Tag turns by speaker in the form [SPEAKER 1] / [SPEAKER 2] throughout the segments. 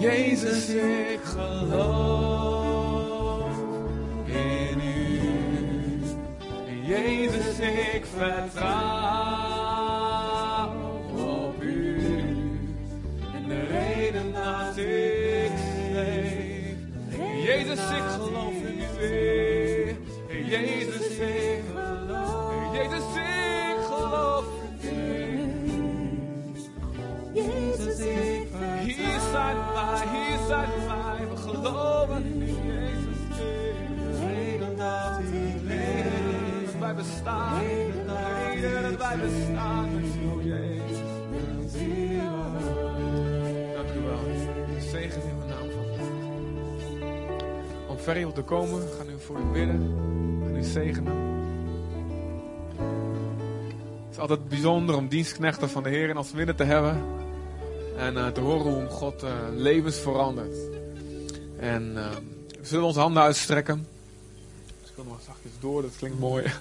[SPEAKER 1] Jezus, ik geloof in u. Jezus, ik vertrouw op u. En de reden dat ik leef. Jezus, ik geloof in u. Jezus, zijn wij, hier zijn wij. We geloven in u, Jezus. De reden dat ik leef. Wij bestaan. De reden dat wij bestaan is u, Jezus. Dank u wel. Zegen in uw naam vandaag. Om Ferry op te komen, gaan nu voor u bidden. Gaan u zegenen. Het is altijd bijzonder om dienstknechten van de Heer in ons midden te hebben. En eh, te horen hoe God eh, levens verandert. En eh, we zullen onze handen uitstrekken. Ik wil nog zachtjes door, dat klinkt mooi.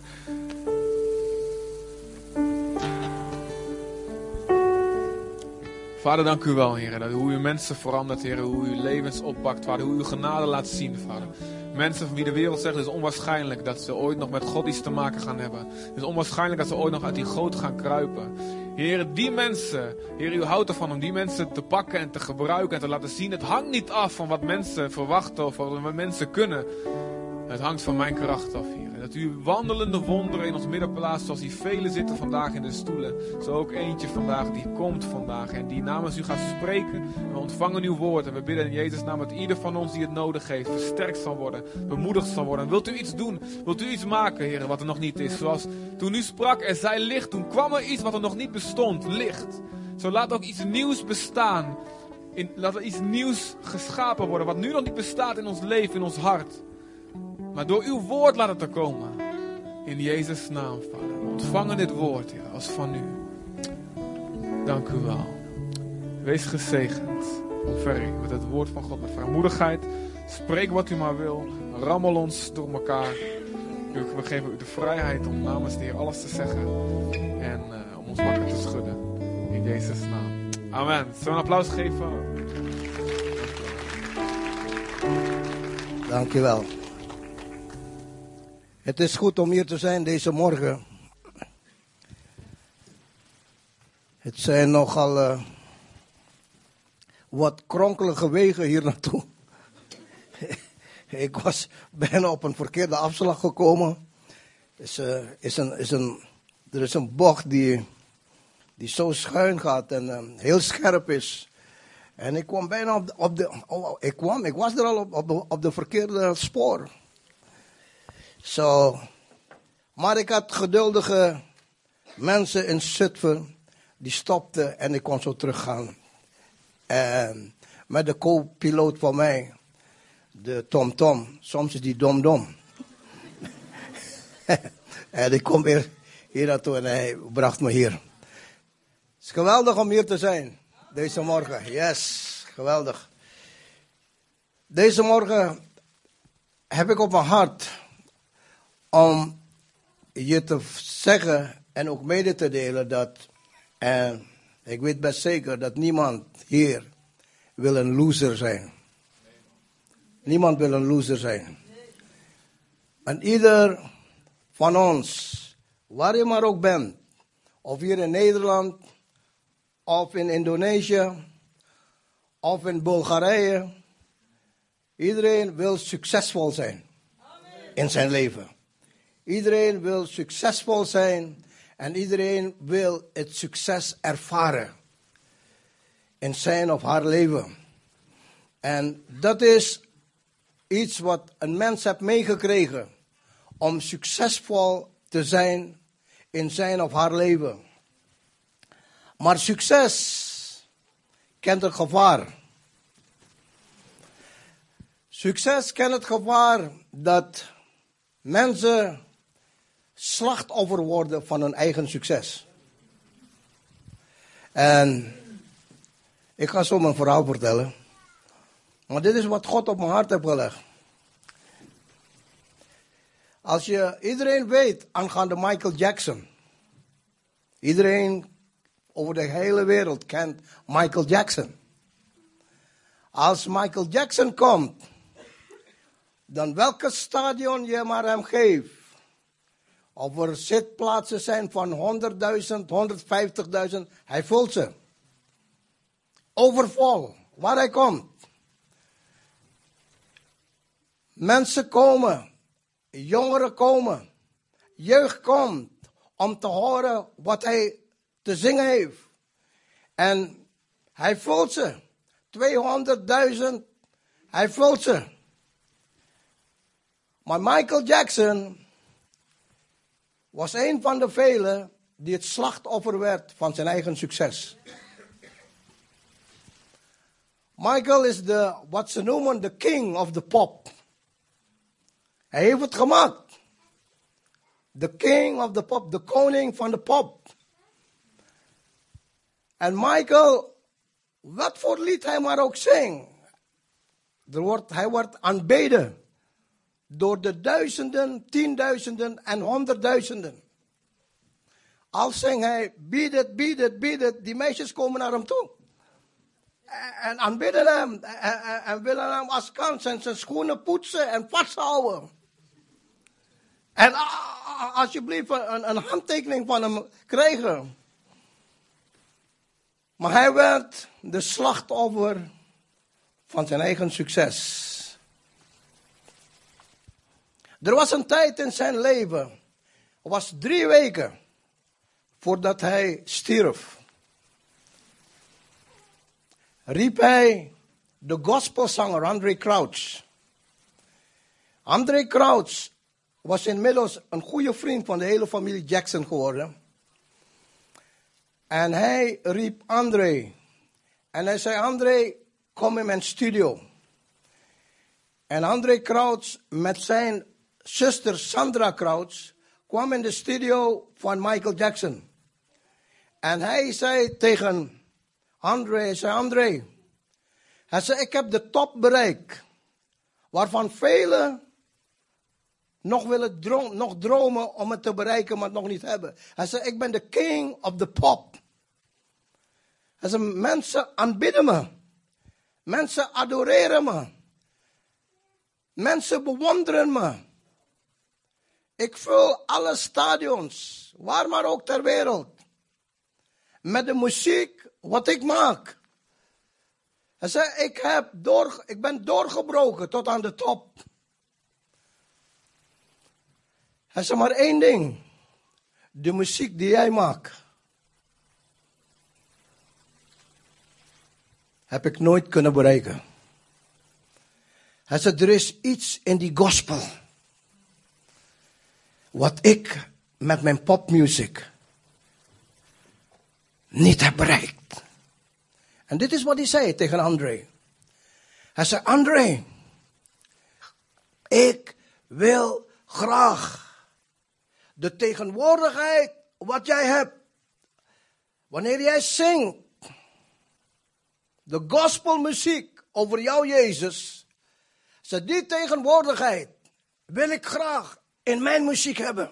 [SPEAKER 1] Vader, dank u wel, Heer. Hoe u mensen verandert, Heer. Hoe u levens oppakt, Vader. Hoe u genade laat zien, Vader. Mensen van wie de wereld zegt, het is onwaarschijnlijk dat ze ooit nog met God iets te maken gaan hebben. Het is onwaarschijnlijk dat ze ooit nog uit die goot gaan kruipen. Heer, die mensen, Heer, u houdt ervan om die mensen te pakken en te gebruiken en te laten zien. Het hangt niet af van wat mensen verwachten of wat mensen kunnen. Het hangt van mijn kracht af, Heer. En dat u wandelende wonderen in ons midden plaatst, zoals die velen zitten vandaag in de stoelen. Zo ook eentje vandaag, die komt vandaag en die namens u gaat spreken. En we ontvangen uw woord en we bidden in Jezus' naam dat ieder van ons die het nodig heeft, versterkt zal worden, bemoedigd zal worden. En wilt u iets doen? Wilt u iets maken, Heer, wat er nog niet is? Zoals toen u sprak, er zij licht, toen kwam er iets wat er nog niet bestond, licht. Zo laat ook iets nieuws bestaan. Laat er iets nieuws geschapen worden, wat nu nog niet bestaat in ons leven, in ons hart. Maar door uw woord laat het er komen. In Jezus' naam, Vader. Ontvangen dit woord, Heer, als van u. Dank u wel. Wees gezegend. Ontferring met het woord van God, met vrijmoedigheid. Spreek wat u maar wil. Rammel ons door elkaar. U- We geven u de vrijheid om namens de Heer alles te zeggen. En eh, om ons wakker te schudden. In Jezus' naam. Amen. Zullen we een applaus geven?
[SPEAKER 2] Dankjewel. Het is goed om hier te zijn deze morgen. Het zijn nogal eh, wat kronkelige wegen hier naartoe. Ik was bijna op een verkeerde afslag gekomen. Is, eh, is een, is een, er is een bocht die, die zo schuin gaat en eh, heel scherp is. En ik kwam bijna op de, oh, ik kwam, ik was er al op, op, op de verkeerde spoor. Zo. Maar ik had geduldige mensen in Zutphen, die stopten en ik kon zo teruggaan. En met de co-piloot van mij, de Tom Tom, soms is die Dom Dom. en ik kom weer hier naartoe en hij bracht me hier. Het is geweldig om hier te zijn. Deze morgen, yes, geweldig. Deze morgen heb ik op mijn hart om je te zeggen en ook mede te delen dat, en ik weet best zeker dat niemand hier wil een loser zijn. Niemand wil een loser zijn. En ieder van ons, waar je maar ook bent, of hier in Nederland, of in Indonesië, of in Bulgarije. Iedereen wil succesvol zijn in zijn leven. Iedereen wil succesvol zijn en iedereen wil het succes ervaren in zijn of haar leven. En dat is iets wat een mens heeft meegekregen om succesvol te zijn in zijn of haar leven. Maar succes kent het gevaar. Succes kent het gevaar dat mensen slachtoffer worden van hun eigen succes. En ik ga zo mijn verhaal vertellen. Maar dit is wat God op mijn hart heeft gelegd. Als je iedereen weet aangaande Michael Jackson. Iedereen over de hele wereld kent Michael Jackson. Als Michael Jackson komt, dan welke stadion je maar hem geeft. Of er zitplaatsen zijn van 100.000, 150.000, hij vult ze. Overvol, waar hij komt. Mensen komen, jongeren komen, jeugd komt om te horen wat hij te zingen heeft. En hij vult ze. 200.000, hij vult ze. Maar Michael Jackson was een van de velen die het slachtoffer werd van zijn eigen succes. Michael is de, wat ze noemen, de king of the pop. Hij heeft het gemaakt. De king of the pop, de koning van de pop. En Michael, wat voor lied hij maar ook zingt, hij wordt aanbeden door de duizenden, tienduizenden en honderdduizenden. Als zingt hij, bied het, bied het, bied het, die meisjes komen naar hem toe. En aanbidden hem en, en willen hem als kans en zijn schoenen poetsen en vasthouden. En alsjeblieft een, een handtekening van hem krijgen. Maar hij werd de slachtoffer van zijn eigen succes. Er was een tijd in zijn leven, was drie weken voordat hij stierf. Riep hij de gospelzanger Andre Crouch. Andre Crouch was inmiddels een goede vriend van de hele familie Jackson geworden. En hij riep André. En hij zei, André, kom in mijn studio. En André Crouch met zijn zuster Sandra Crouch kwam in de studio van Michael Jackson. En hij zei tegen André, zei, André, hij zei, ik heb de top bereikt. Waarvan velen nog willen droom, nog dromen om het te bereiken, maar het nog niet hebben. Hij zei, ik ben de king of the pop. Hij zei, mensen aanbidden me. Mensen adoreren me. Mensen bewonderen me. Ik vul alle stadions, waar maar ook ter wereld. Met de muziek wat ik maak. Hij zei, ik, heb door, ik ben doorgebroken tot aan de top. Hij zei maar één ding. De muziek die jij maakt. Heb ik nooit kunnen bereiken. Hij zei, er is iets in die gospel. Wat ik met mijn popmuziek niet heb bereikt. En dit is wat hij zei tegen André. Hij zei, André, ik wil graag de tegenwoordigheid wat jij hebt. Wanneer jij zingt de gospelmuziek over jou, Jezus. Ze die tegenwoordigheid wil ik graag in mijn muziek hebben.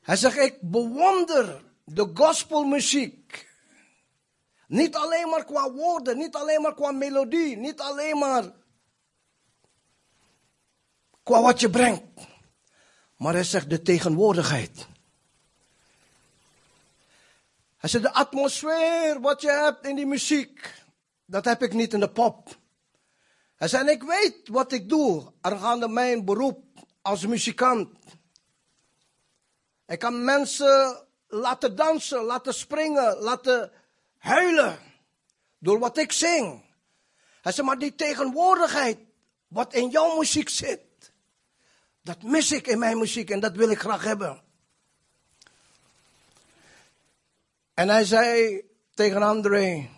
[SPEAKER 2] Hij zegt, ik bewonder de gospelmuziek. Niet alleen maar qua woorden, niet alleen maar qua melodie, niet alleen maar qua wat je brengt. Maar hij zegt de tegenwoordigheid. Hij zegt de atmosfeer wat je hebt in die muziek, dat heb ik niet in de pop. Hij zei, ik weet wat ik doe aangaande mijn beroep als muzikant. Ik kan mensen laten dansen, laten springen, laten huilen door wat ik zing. Hij zei, maar die tegenwoordigheid wat in jouw muziek zit, dat mis ik in mijn muziek en dat wil ik graag hebben. En hij zei tegen André,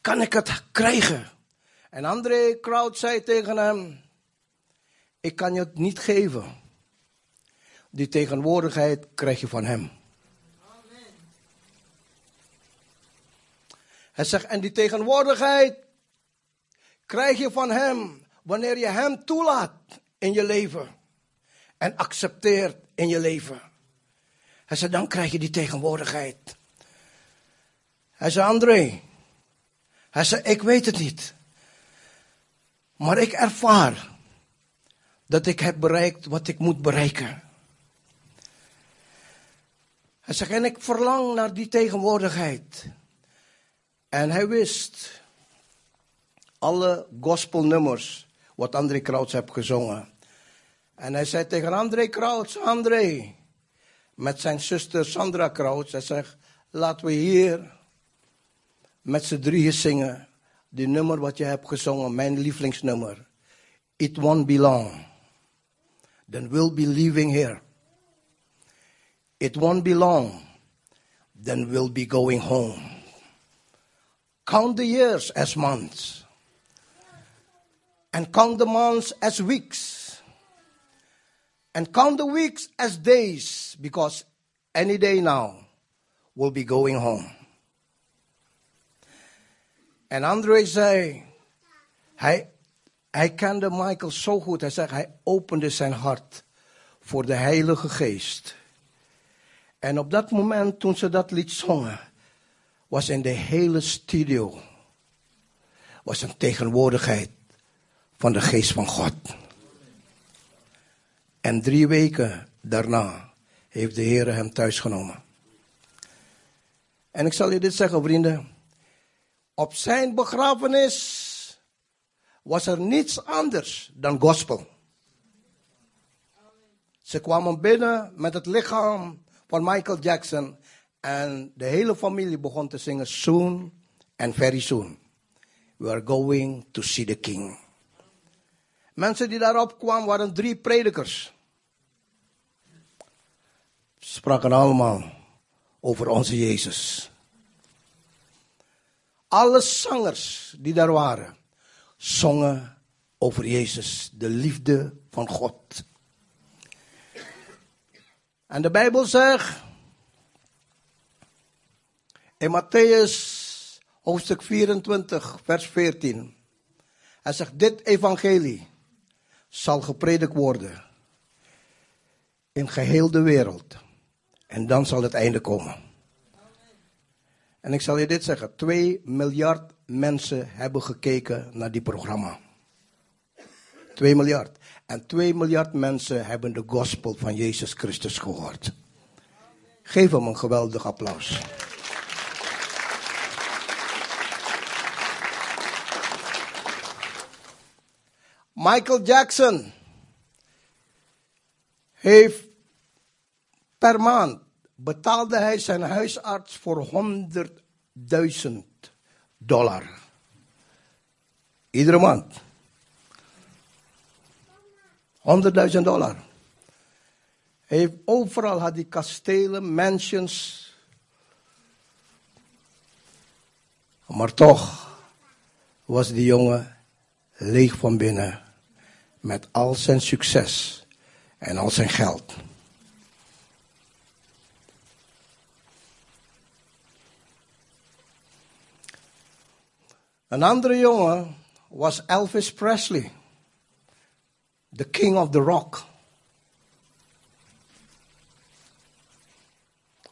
[SPEAKER 2] kan ik het krijgen? En André Kraut zei tegen hem, ik kan je het niet geven. Die tegenwoordigheid krijg je van hem. Hij zegt, en die tegenwoordigheid krijg je van hem wanneer je hem toelaat in je leven. En accepteert in je leven. Hij zei, dan krijg je die tegenwoordigheid. Hij zei, André. Hij zei, ik weet het niet. Maar ik ervaar dat ik heb bereikt wat ik moet bereiken. Hij zegt, en ik verlang naar die tegenwoordigheid. En hij wist alle gospelnummers wat André Krauts heeft gezongen. En hij zei tegen André Krauts, André, met zijn zuster Sandra Krauts, hij zegt, laten we hier met z'n drieën zingen. Die nummer wat je hebt gezongen, mijn lievelingsnummer. It won't be long. Then we'll be leaving here. It won't be long. Then we'll be going home. Count the years as months. And count the months as weeks. And count the weeks as days. Because any day now, we'll be going home. En André zei, hij, kende Michael zo goed. Hij zei, hij opende zijn hart voor de Heilige Geest. En op dat moment, toen ze dat lied zongen, was in de hele studio was een tegenwoordigheid van de Geest van God. En drie weken daarna heeft de Heer hem thuisgenomen. En ik zal je dit zeggen, vrienden. Op zijn begrafenis was er niets anders dan gospel. Ze kwamen binnen met het lichaam van Michael Jackson en de hele familie begon te zingen soon and very soon. We are going to see the king. Mensen die daarop kwamen waren drie predikers. Spraken allemaal over onze Jezus. Alle zangers die daar waren, zongen over Jezus, de liefde van God. En de Bijbel zegt in Matthäus hoofdstuk 24, vers 14. Hij zegt, dit evangelie zal gepredikt worden in geheel de wereld. En dan zal het einde komen. En ik zal je dit zeggen, 2 miljard mensen hebben gekeken naar die programma. 2 miljard. En 2 miljard mensen hebben de gospel van Jezus Christus gehoord. Geef hem een geweldig applaus. Michael Jackson heeft per maand betaalde hij zijn huisarts voor 100.000 dollar. Iedere maand. 100.000 dollar. Hij overal had die kastelen, mansions. Maar toch was die jongen leeg van binnen. Met al zijn succes en al zijn geld. Een andere jongen was Elvis Presley. The king of the rock.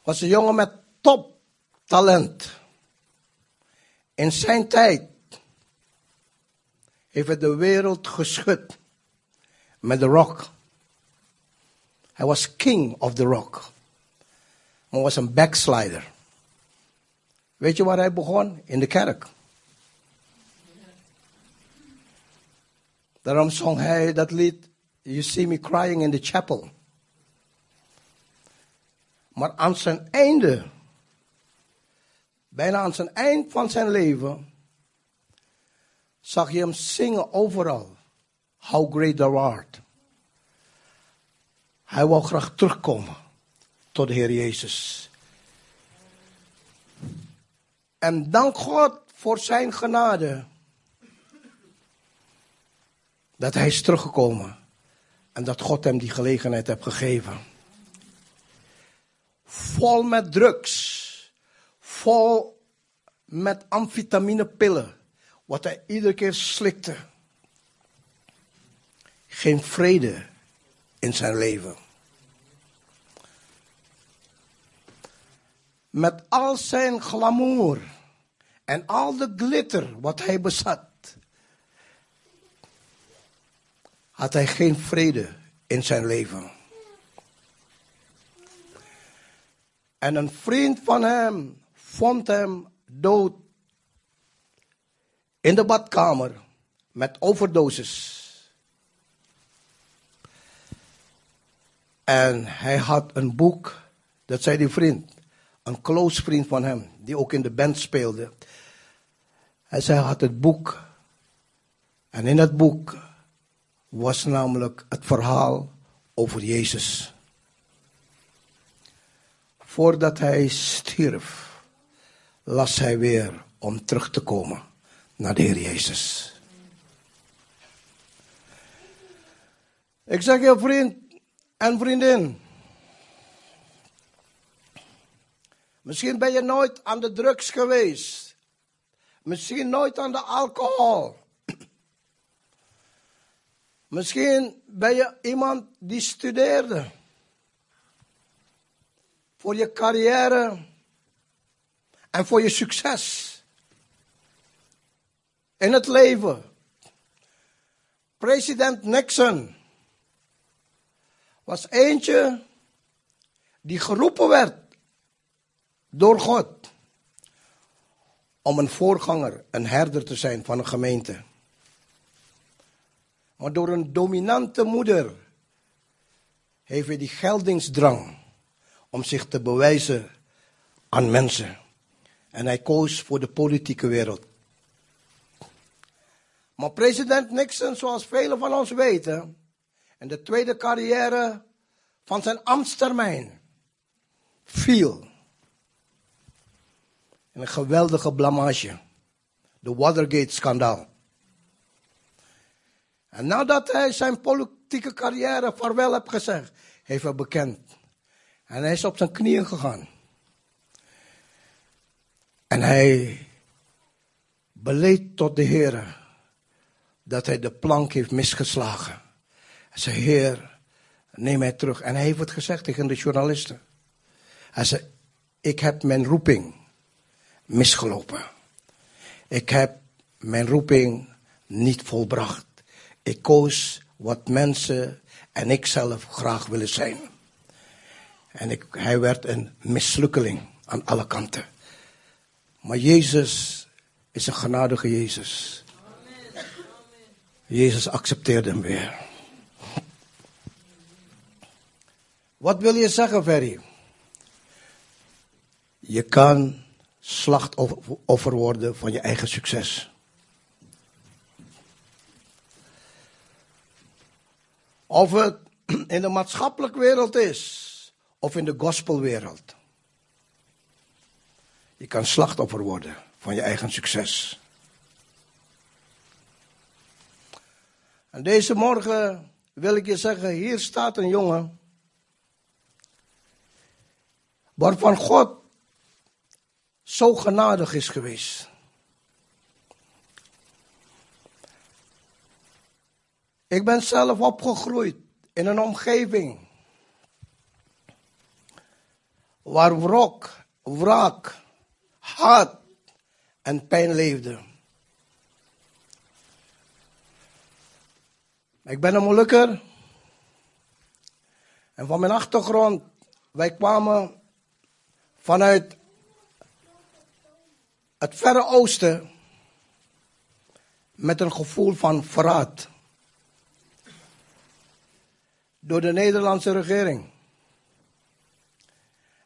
[SPEAKER 2] Was een jongen met top talent. In zijn tijd heeft hij de wereld geschud met de rock. Hij was king of the rock. Maar was een backslider. Weet je waar hij begon? In de kerk. Daarom zong hij dat lied, You See Me Crying in the Chapel. Maar aan zijn einde, bijna aan zijn eind van zijn leven, zag je hem zingen overal. How great thou art. Hij wou graag terugkomen tot de Heer Jezus. En dank God voor zijn genade dat hij is teruggekomen. En dat God hem die gelegenheid heeft gegeven. Vol met drugs. Vol met amfetaminepillen. Wat hij iedere keer slikte. Geen vrede in zijn leven. Met al zijn glamour En al de glitter wat hij bezat, had hij geen vrede in zijn leven. En een vriend van hem vond hem dood in de badkamer met overdosis. En hij had een boek, dat zei die vriend, een close vriend van hem, die ook in de band speelde. Hij zei, hij had het boek. En in het boek was namelijk het verhaal over Jezus. Voordat hij stierf, las hij weer om terug te komen naar de Heer Jezus. Ik zeg je vriend en vriendin. Misschien ben je nooit aan de drugs geweest. Misschien nooit aan de alcohol. Misschien ben je iemand die studeerde. Voor je carrière en voor je succes. In het leven. President Nixon was eentje die geroepen werd door God om een voorganger, een herder te zijn van een gemeente. Maar door een dominante moeder heeft hij die geldingsdrang om zich te bewijzen aan mensen. En hij koos voor de politieke wereld. Maar president Nixon, zoals velen van ons weten, in de tweede carrière van zijn ambtstermijn viel. In een geweldige blamage. De Watergate-schandaal. En nadat hij zijn politieke carrière vaarwel heeft gezegd, heeft hij bekend. En hij is op zijn knieën gegaan. En hij beleed tot de Heer dat hij de plank heeft misgeslagen. Hij zei, Heer, neem mij terug. En hij heeft het gezegd tegen de journalisten. Hij zei, ik heb mijn roeping misgelopen. Ik heb mijn roeping niet volbracht. Ik koos wat mensen en ik zelf graag willen zijn. En ik, hij werd een mislukkeling aan alle kanten. Maar Jezus is een genadige Jezus. Jezus accepteerde hem weer. Wat wil je zeggen, Ferry? Je kan slachtoffer worden van je eigen succes. Of het in de maatschappelijke wereld is, of in de gospelwereld. Je kan slachtoffer worden van je eigen succes. En deze morgen wil ik je zeggen, hier staat een jongen waarvan God zo genadig is geweest. Ik ben zelf opgegroeid in een omgeving waar wrok, wraak, haat en pijn leefden. Ik ben een Molukker. En van mijn achtergrond, wij kwamen vanuit het Verre Oosten met een gevoel van verraad. Door de Nederlandse regering.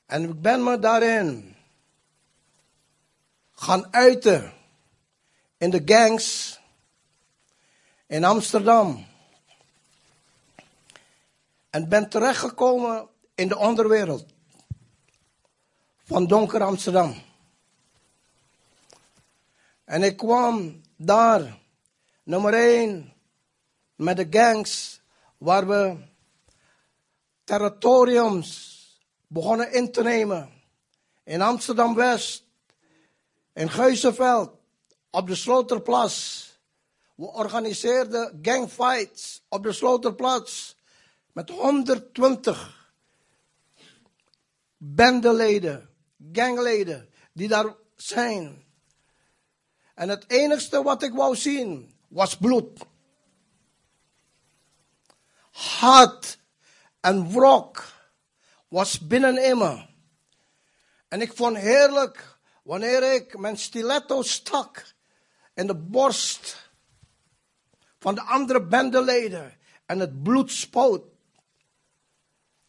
[SPEAKER 2] En ik ben me daarin gaan uiten in de gangs in Amsterdam. En ben terechtgekomen in de onderwereld van donker Amsterdam. En ik kwam daar, nummer één, met de gangs, waar we territoriums begonnen in te nemen. In Amsterdam-West, in Geuzenveld, op de Sloterplas. We organiseerden gangfights op de Sloterplas met 120 bendeleden, gangleden die daar zijn. En het enigste wat ik wou zien was bloed. Haat en wrok was binnenin me. En ik vond heerlijk wanneer ik mijn stiletto stak in de borst van de andere bendeleden en het bloed spoot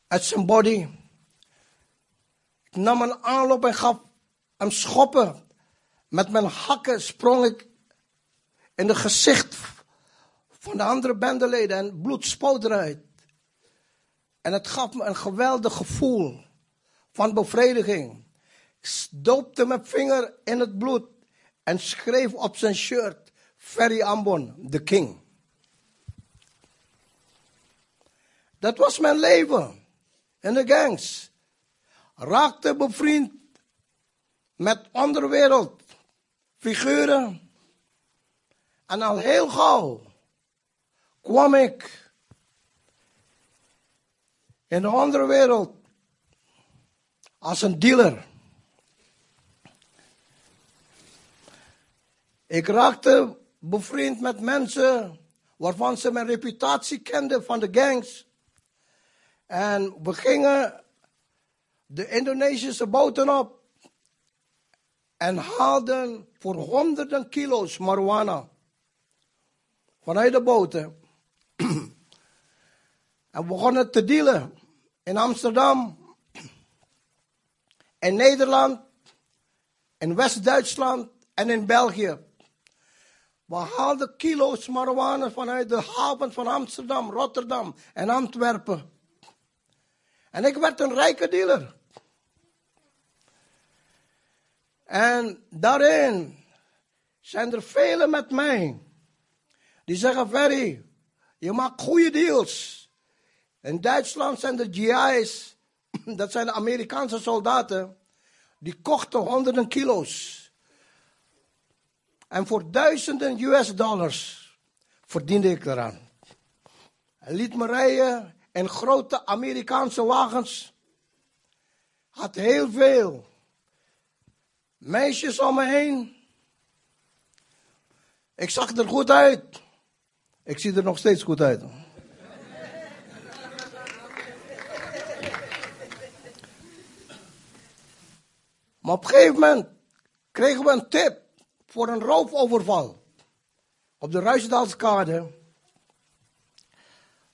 [SPEAKER 2] uit zijn body. Ik nam een aanloop en gaf hem schoppen. Met mijn hakken sprong ik in het gezicht van de andere bendeleden en bloed spoot eruit. En het gaf me een geweldig gevoel van bevrediging. Ik doopte mijn vinger in het bloed en schreef op zijn shirt: Ferry Ambon, the king. Dat was mijn leven in de gangs. Raakte bevriend met onderwereld figuren. En al heel gauw kwam ik in de onderwereld als een dealer. Ik raakte bevriend met mensen waarvan ze mijn reputatie kenden van de gangs. En we gingen de Indonesische boten op en haalden voor honderden kilo's marijuana vanuit de boten. en begonnen te dealen in Amsterdam, in Nederland, in West-Duitsland en in België. We haalden kilo's marijuana vanuit de haven van Amsterdam, Rotterdam en Antwerpen. En ik werd een rijke dealer. En daarin zijn er velen met mij die zeggen: Ferry, je maakt goede deals. In Duitsland zijn de GI's, dat zijn de Amerikaanse soldaten, die kochten honderden kilo's. En voor duizenden US dollars verdiende ik eraan. Hij liet me rijden in grote Amerikaanse wagens. Had heel veel meisjes om me heen. Ik zag er goed uit. Ik zie er nog steeds goed uit. Maar op een gegeven moment kregen we een tip voor een roofoverval. Op de Ruisdalskade.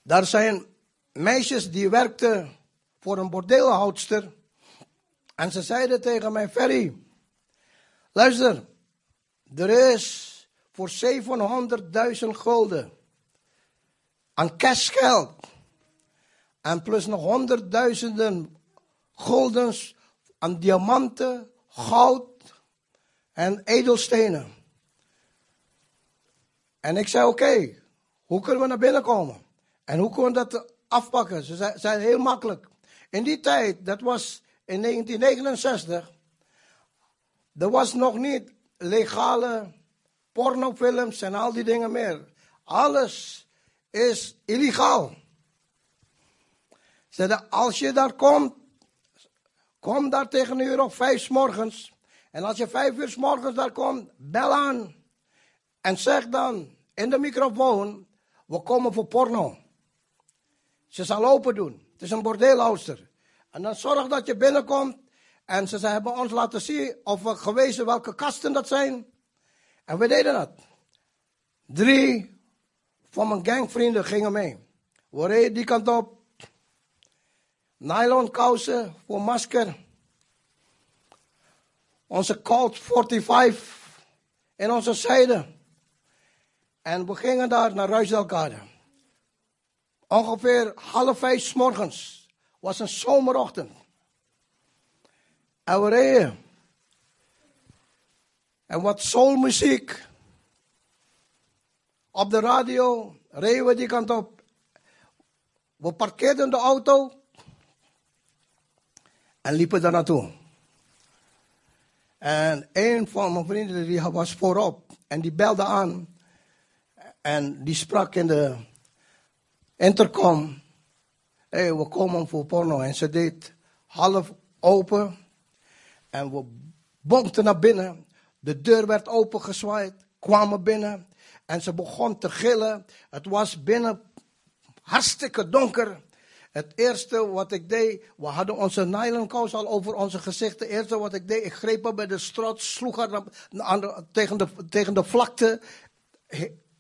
[SPEAKER 2] Daar zijn meisjes die werkten voor een bordeelhoudster. En ze zeiden tegen mij, Ferry, luister, er is voor 700.000 gulden aan cashgeld. En plus nog honderdduizenden guldens aan diamanten, goud en edelstenen. En ik zei, oké, hoe kunnen we naar binnen komen? En hoe kunnen we dat afpakken? Ze zeiden heel makkelijk. In die tijd, dat was in 1969, er was nog niet legale pornofilms en al die dingen meer. Alles is illegaal. Zeiden, als je daar komt, kom daar tegen een uur of vijf morgens. En als je vijf uur morgens daar komt, bel aan. En zeg dan in de microfoon, we komen voor porno. Ze zal open doen. Het is een bordeelhouster. En dan zorg dat je binnenkomt. En ze hebben ons laten zien of we gewezen welke kasten dat zijn. En we deden dat. Drie van mijn gangvrienden gingen mee. We reden die kant op. Nylon kousen voor masker. Onze Colt 45 in onze zijde. En we gingen daar naar Ruisdelkade. Ongeveer half vijf morgens. Was een zomerochtend. En we reden. En wat soulmuziek. Op de radio reden we die kant op. We parkeerden de auto. En liepen daar naartoe. En een van mijn vrienden die was voorop. En die belde aan. En die sprak in de intercom. Hé, hey, we komen voor porno. En ze deed half open. En we bonkten naar binnen De deur werd opengezwaaid, kwamen binnen en ze begon te gillen. Het was binnen hartstikke donker. Het eerste wat ik deed, we hadden onze nylonkous al over onze gezichten. Het eerste wat ik deed, ik greep haar bij de strot, sloeg haar tegen, de, tegen de vlakte,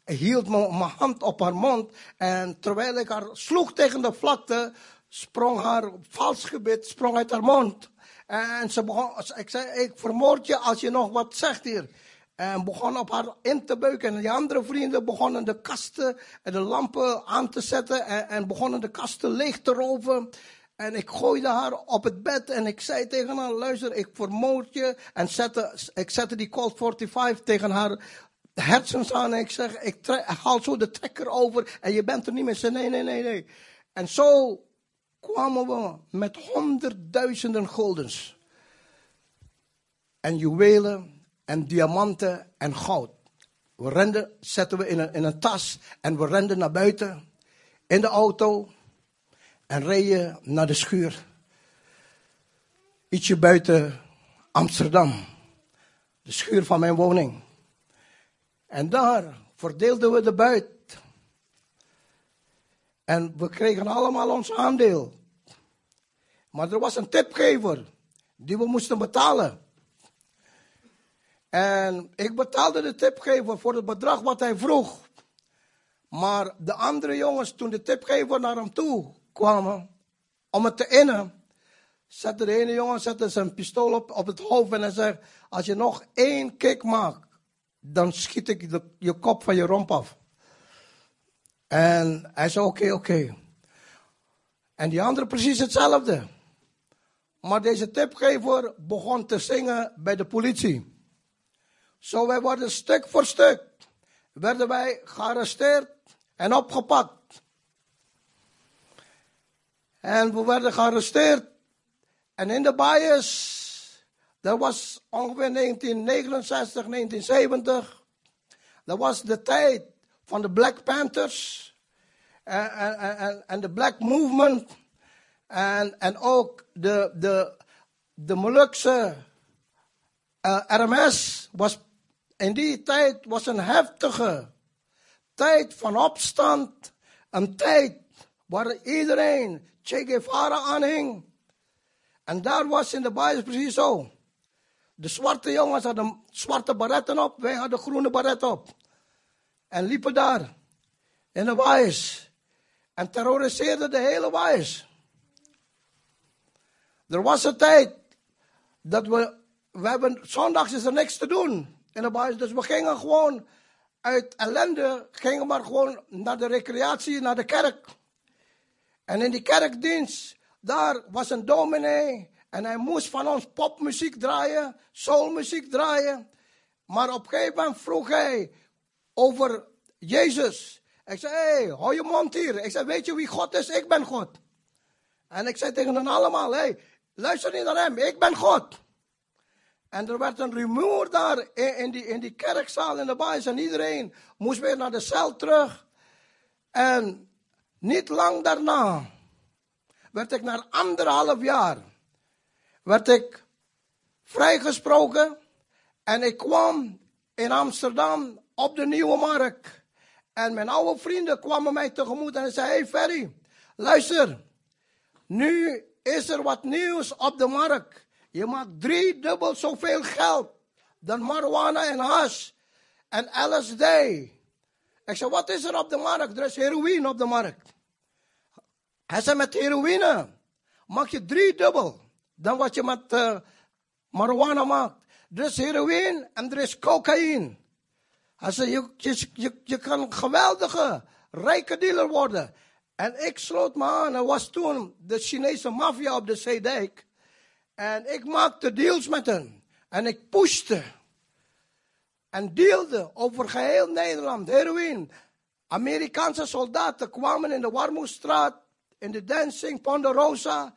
[SPEAKER 2] hield mijn hand op haar mond. En terwijl ik haar sloeg tegen de vlakte, sprong haar vals gebit sprong uit haar mond. En ze begon, ik zei, ik vermoord je als je nog wat zegt hier. En begon op haar in te beuken. En die andere vrienden begonnen de kasten en de lampen aan te zetten. En, en begonnen de kasten leeg te roven. En ik gooide haar op het bed en ik zei tegen haar, luister, ik vermoord je. En zette, ik zette die Colt 45 tegen haar hersens aan. En ik zeg, ik, ik haal zo de trekker over en je bent er niet meer. Ze nee, nee, nee, nee. En zo kwamen we met honderdduizenden guldens. En juwelen en diamanten en goud. We renden, zetten we in een, in een tas en we renden naar buiten in de auto en reden naar de schuur. Ietsje buiten Amsterdam. De schuur van mijn woning. En daar verdeelden we de buit. En we kregen allemaal ons aandeel. Maar er was een tipgever die we moesten betalen. En ik betaalde de tipgever voor het bedrag wat hij vroeg. Maar de andere jongens, toen de tipgever naar hem toe kwamen om het te innen, zette de ene jongen zette zijn pistool op, op het hoofd en hij zei: Als je nog één kick maakt, dan schiet ik je kop van je romp af. En hij zei: Oké, oké. En die andere precies hetzelfde. Maar deze tipgever begon te zingen bij de politie. Zo wij worden stuk voor stuk, werden wij gearresteerd en opgepakt. En we werden gearresteerd. En in de bias, dat was ongeveer 1969, 1970. Dat was de tijd van de Black Panthers en de Black Movement. En, ook de, de, de Molukse eh, RMS was in die tijd was een heftige tijd van opstand. Een tijd waar iedereen Che Guevara aanhing. En daar was in de basis precies zo. De zwarte jongens hadden zwarte baretten op, wij hadden groene baretten op. En liepen daar in de wijs. En terroriseerden de hele wijs. Er was een tijd dat we, we hebben, zondags is er niks te doen in. Dus we gingen gewoon uit ellende, gingen maar gewoon naar de recreatie, naar de kerk. En in die kerkdienst, daar was een dominee en hij moest van ons popmuziek draaien, soulmuziek draaien. Maar op een gegeven moment vroeg hij over Jezus. Ik zei, hé, hey, hou je mond hier. Ik zei, weet je wie God is? Ik ben God. En ik zei tegen hen allemaal, hé, hey, luister niet naar hem, ik ben God. En er werd een rumoer daar in, die, in kerkzaal in de baas en iedereen moest weer naar de cel terug. En niet lang daarna werd ik na anderhalf jaar werd ik vrijgesproken en ik kwam in Amsterdam op de Nieuwe Markt. En mijn oude vrienden kwamen mij tegemoet en zeiden, hey Ferry, luister, nu is er wat nieuws op de markt. Je maakt drie dubbel zoveel geld dan marijuana en hash en LSD. Ik zei, wat is er op de markt? Er is heroïne op de markt. Hij zei, met heroïne maak je drie dubbel dan wat je met uh, marijuana maakt. Er is heroïne en er is cocaïne. Hij zei, je, je, je, je kan een geweldige, rijke dealer worden. En ik sloot me aan. Er was toen de Chinese maffia op de Zeedijk. En ik maakte deals met hen. En ik pushte. En dealde over geheel Nederland. Heroïne. Amerikaanse soldaten kwamen in de Warmoestraat. In de Dancing Ponderosa.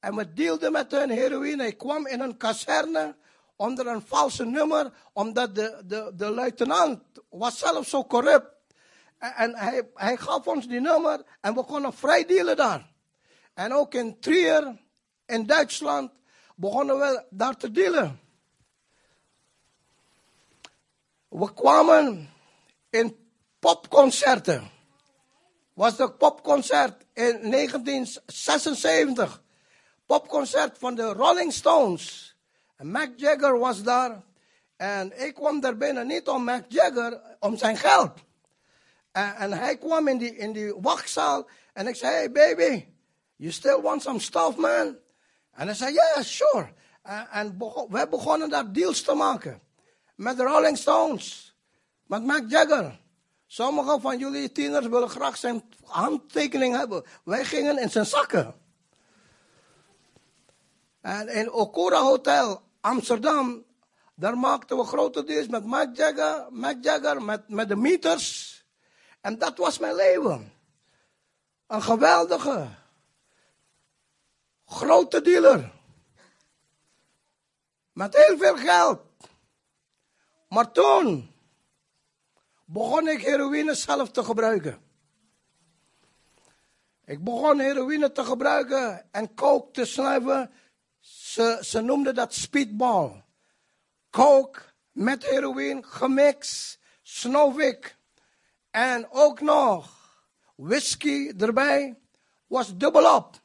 [SPEAKER 2] En we dealden met hun heroïne. Ik kwam in een kazerne onder een valse nummer, omdat de, de, de luitenant was zelf zo corrupt. En hij, hij gaf ons die nummer en we konden vrij dealen daar. En ook in Trier, in Duitsland, begonnen we daar te dealen. We kwamen in popconcerten. Was de popconcert in 1976. Popconcert van de Rolling Stones. En Mac Jagger was daar. En ik kwam daar binnen niet om Mac Jagger, om zijn geld. En, en hij kwam in die, in die wachtzaal. En ik zei, hey baby, you still want some stuff man? En hij zei, yeah, sure. En, en we begonnen daar deals te maken. Met de Rolling Stones. Met Mac Jagger. Sommigen van jullie tieners willen graag zijn handtekening hebben. Wij gingen in zijn zakken. En in Okura Hotel, Amsterdam, daar maakten we grote deals met Mac Jagger, Mac Jagger met, met de meters. En dat was mijn leven. Een geweldige, grote dealer. Met heel veel geld. Maar toen begon ik heroïne zelf te gebruiken. Ik begon heroïne te gebruiken en coke te snuiven. Ze, ze noemden dat speedball. Coke met heroïne gemixt, snoof. En ook nog whisky erbij. Was dubbelop.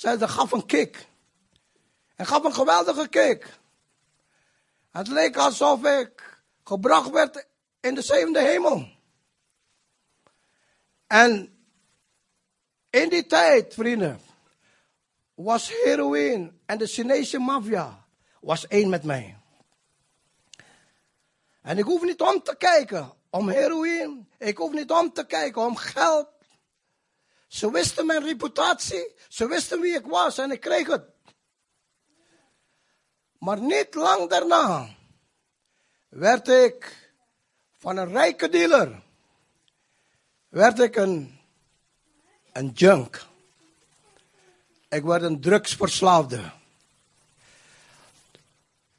[SPEAKER 2] Zij gaf een kick. En gaf een geweldige kick. Het leek alsof ik gebracht werd in de zevende hemel. En in die tijd, vrienden, was heroïne en de Chinese maffia was één met mij. En ik hoef niet om te kijken om heroïne. Ik hoef niet om te kijken om geld. Ze wisten mijn reputatie. Ze wisten wie ik was en ik kreeg het. Maar niet lang daarna werd ik van een rijke dealer, werd ik een, een junk. Ik werd een drugsverslaafde.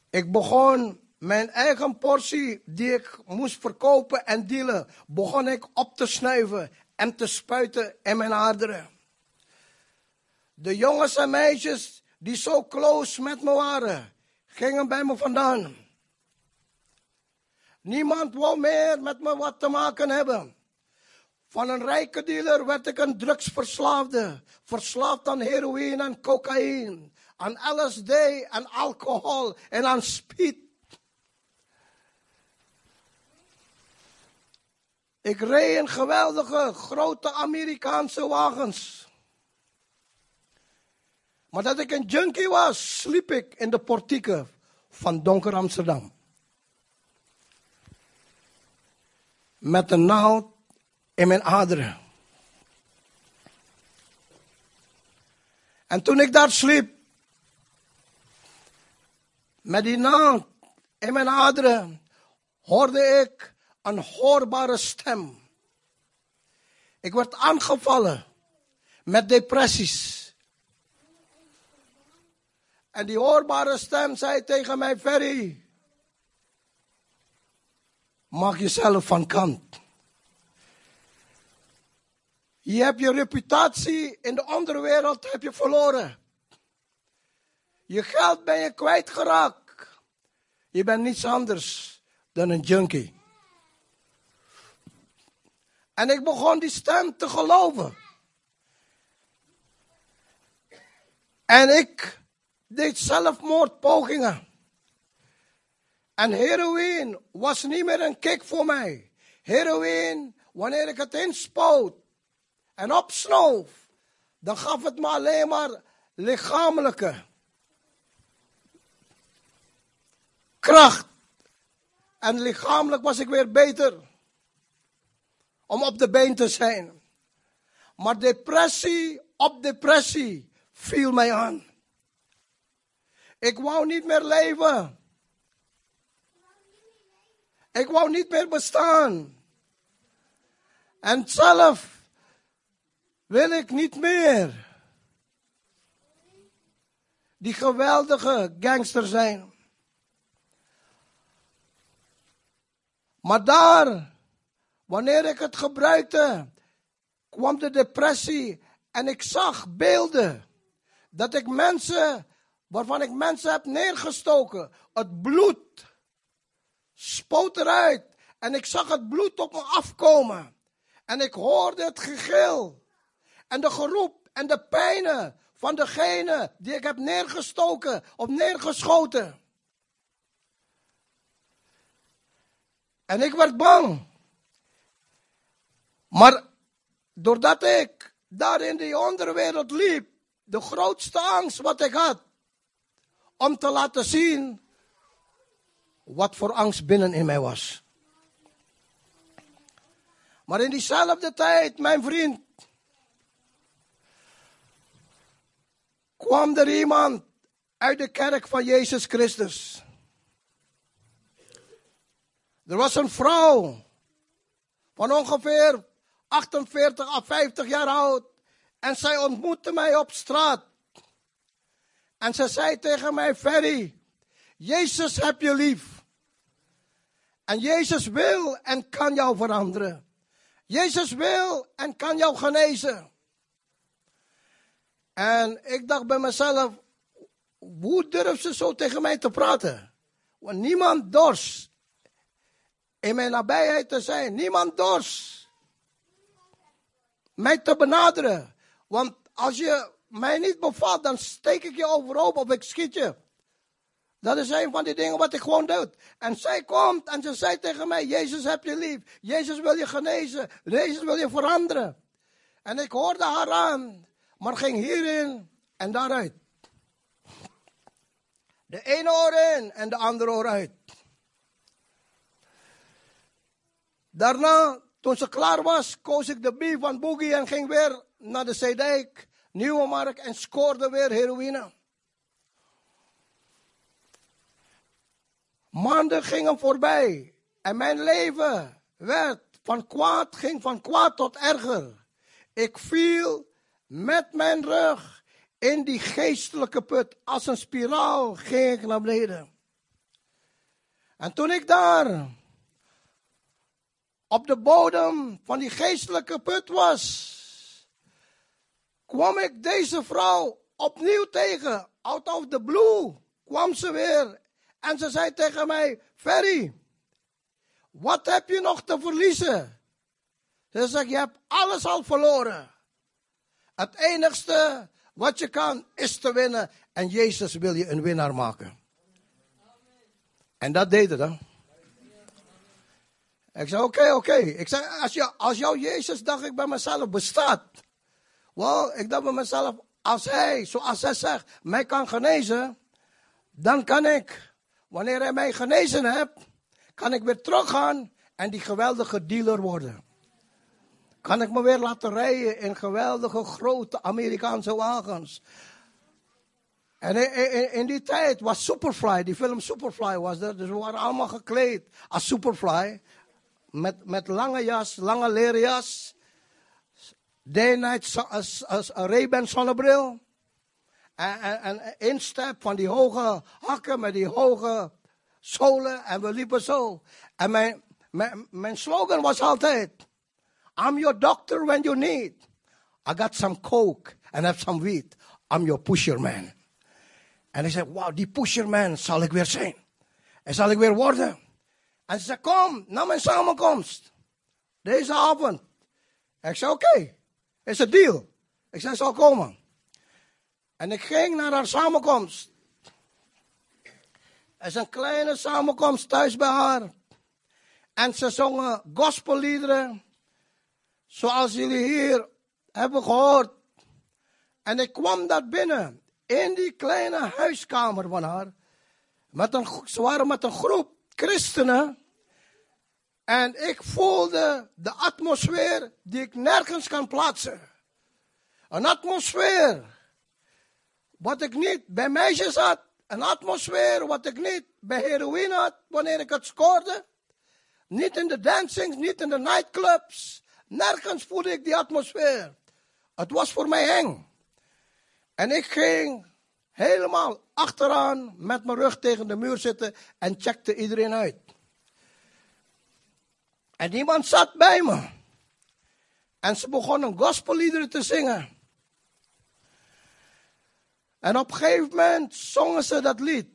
[SPEAKER 2] Ik begon mijn eigen portie die ik moest verkopen en dealen, begon ik op te snuiven en te spuiten in mijn aderen. De jongens en meisjes die zo close met me waren, gingen bij me vandaan. Niemand wou meer met me wat te maken hebben. Van een rijke dealer werd ik een drugsverslaafde. Verslaafd aan heroïne en cocaïne. Aan LSD en alcohol en aan speed. Ik reed in geweldige grote Amerikaanse wagens. Maar dat ik een junkie was, sliep ik in de portieken van donker Amsterdam. Met een naald in mijn aderen. En toen ik daar sliep, met die naald in mijn aderen, hoorde ik een hoorbare stem. Ik werd aangevallen met depressies. En die hoorbare stem zei tegen mij, Ferry, maak jezelf van kant. Je hebt je reputatie in de onderwereld heb je verloren. Je geld ben je kwijtgeraakt. Je bent niets anders dan een junkie. En ik begon die stem te geloven. En ik deed zelfmoordpogingen. En heroïne was niet meer een kick voor mij. Heroïne, wanneer ik het inspoot en opsnoof, dan gaf het me alleen maar lichamelijke kracht. En lichamelijk was ik weer beter om op de been te zijn. Maar depressie op depressie viel mij aan. Ik wou niet meer leven. Ik wou niet meer bestaan. En zelf wil ik niet meer die geweldige gangster zijn. Maar daar, wanneer ik het gebruikte, kwam de depressie en ik zag beelden dat ik mensen waarvan ik mensen heb neergestoken. Het bloed spoot eruit. En ik zag het bloed op me afkomen. En ik hoorde het gegil. En de geroep en de pijnen van degene die ik heb neergestoken of neergeschoten. En ik werd bang. Maar doordat ik daar in die onderwereld liep, de grootste angst wat ik had, om te laten zien wat voor angst binnen in mij was. Maar in diezelfde tijd, mijn vriend, kwam er iemand uit de kerk van Jezus Christus. Er was een vrouw van ongeveer 48 à 50 jaar oud. En zij ontmoette mij op straat. En ze zei tegen mij, Ferry, Jezus heb je lief. En Jezus wil en kan jou veranderen. Jezus wil en kan jou genezen. En ik dacht bij mezelf, hoe durft ze zo tegen mij te praten? Want niemand dorst in mijn nabijheid te zijn. Niemand dorst mij te benaderen. Want als je mij niet bevalt, dan steek ik je overhoop of ik schiet je. Dat is een van die dingen wat ik gewoon doe. En zij komt en ze zei tegen mij, Jezus heb je lief. Jezus wil je genezen. Jezus wil je veranderen. En ik hoorde haar aan, maar ging hierin en daaruit. De ene oor in en de andere oor uit. Daarna, toen ze klaar was, koos ik de B van Boogie en ging weer naar de Zeedijk, Nieuwe Markt en scoorde weer heroïne. Maanden gingen voorbij en mijn leven werd van kwaad, ging van kwaad tot erger. Ik viel met mijn rug in die geestelijke put. Als een spiraal ging ik naar beneden. En toen ik daar op de bodem van die geestelijke put was, kwam ik deze vrouw opnieuw tegen. Out of the blue kwam ze weer. En ze zei tegen mij, Ferry, wat heb je nog te verliezen? Ze zegt, je hebt alles al verloren. Het enigste wat je kan is te winnen. En Jezus wil je een winnaar maken. En dat deed het. Ik zei, oké, oké. Ik zei, als, jou, als jouw Jezus, dacht ik bij mezelf, bestaat. Wel, ik dacht bij mezelf, als hij, zoals hij zegt, mij kan genezen, dan kan ik, wanneer hij mij genezen hebt, kan ik weer teruggaan en die geweldige dealer worden. Kan ik me weer laten rijden in geweldige grote Amerikaanse wagens. En in, in, die tijd was Superfly, die film Superfly was er. Dus we waren allemaal gekleed als Superfly. Met, met lange jas, lange leren jas. Day night, als, als een Ray-Ban zonnebril. En, en, instep van die hoge hakken met die hoge zolen. En we liepen zo. En mijn, mijn, mijn slogan was altijd... I'm your doctor when you need. I got some coke and have some wheat. I'm your pusherman. En ik zei, wauw, die pusherman zal ik weer zijn. En zal ik weer worden. En ze zei, kom naar mijn samenkomst. Deze avond. Ik zei, oké, okay, is een deal. Ik zei, zal komen. En ik ging naar haar samenkomst. Het is een kleine samenkomst thuis bij haar. En ze zongen gospelliederen. Zoals jullie hier hebben gehoord. En ik kwam daar binnen. In die kleine huiskamer van haar. Met een, ze waren met een groep christenen. En ik voelde de atmosfeer die ik nergens kan plaatsen. Een atmosfeer wat ik niet bij meisjes had. Een atmosfeer wat ik niet bij heroïne had wanneer ik het scoorde. Niet in de dancings, niet in de nightclubs. Nergens voelde ik die atmosfeer. Het was voor mij eng. En ik ging helemaal achteraan met mijn rug tegen de muur zitten en checkte iedereen uit. En iemand zat bij me. En ze begonnen gospelliederen te zingen. En op een gegeven moment zongen ze dat lied.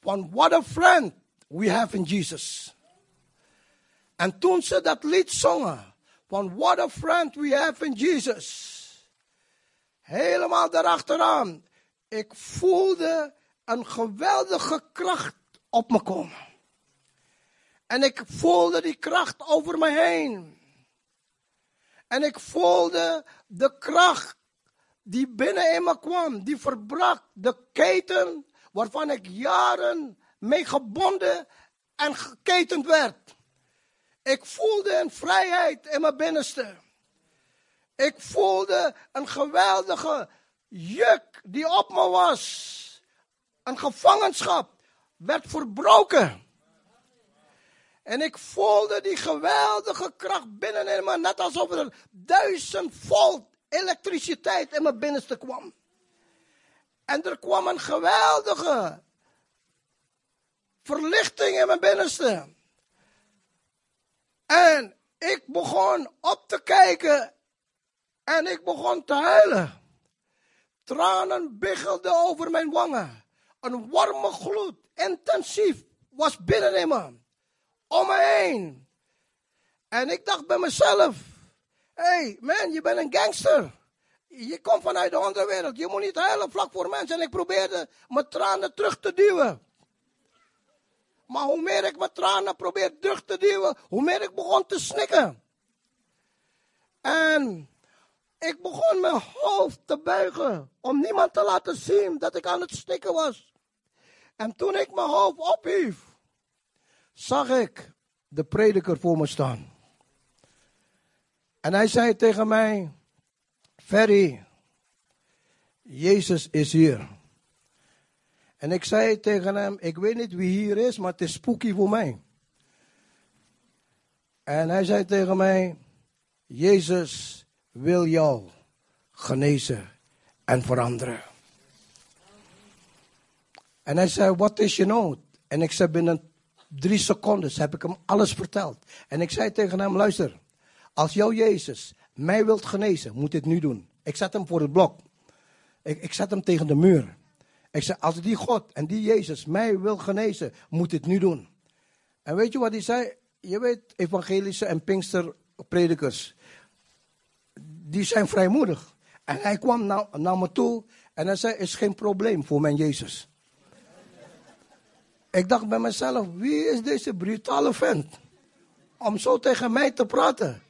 [SPEAKER 2] Van what a friend we have in Jesus. En toen ze dat lied zongen, van What a Friend We Have in Jesus. Helemaal daarachteraan. Ik voelde een geweldige kracht op me komen. En ik voelde die kracht over me heen. En ik voelde de kracht die binnen in me kwam. Die verbrak de keten waarvan ik jaren mee gebonden en geketend werd. Ik voelde een vrijheid in mijn binnenste. Ik voelde een geweldige juk die op me was. Een gevangenschap werd verbroken. En ik voelde die geweldige kracht binnenin me, net alsof er duizend volt elektriciteit in mijn binnenste kwam. En er kwam een geweldige verlichting in mijn binnenste. En ik begon op te kijken en ik begon te huilen. Tranen biggelden over mijn wangen. Een warme gloed, intensief, was binnenin me. Om me heen. En ik dacht bij mezelf. Hé, hey, man, je bent een gangster. Je komt vanuit de onderwereld. Je moet niet huilen vlak voor mensen. En ik probeerde mijn tranen terug te duwen. Maar hoe meer ik mijn tranen probeerde terug te duwen, hoe meer ik begon te snikken. En ik begon mijn hoofd te buigen om niemand te laten zien dat ik aan het stikken was. En toen ik mijn hoofd ophief, zag ik de prediker voor me staan. En hij zei tegen mij, Ferry, Jezus is hier. En ik zei tegen hem, ik weet niet wie hier is, maar het is spooky voor mij. En hij zei tegen mij, Jezus wil jou genezen en veranderen. En hij zei, wat is je nood? En ik zei, binnen drie seconden heb ik hem alles verteld. En ik zei tegen hem, luister, als jouw Jezus mij wilt genezen, moet dit nu doen. Ik zet hem voor het blok. Ik, ik zet hem tegen de muur. Ik zei, als die God en die Jezus mij wil genezen, moet dit nu doen. En weet je wat hij zei? Je weet, evangelische en pinksterpredikers, die zijn vrijmoedig. En hij kwam naar, naar me toe en hij zei, is geen probleem voor mijn Jezus. Ik dacht bij mezelf, wie is deze brutale vent? Om zo tegen mij te praten.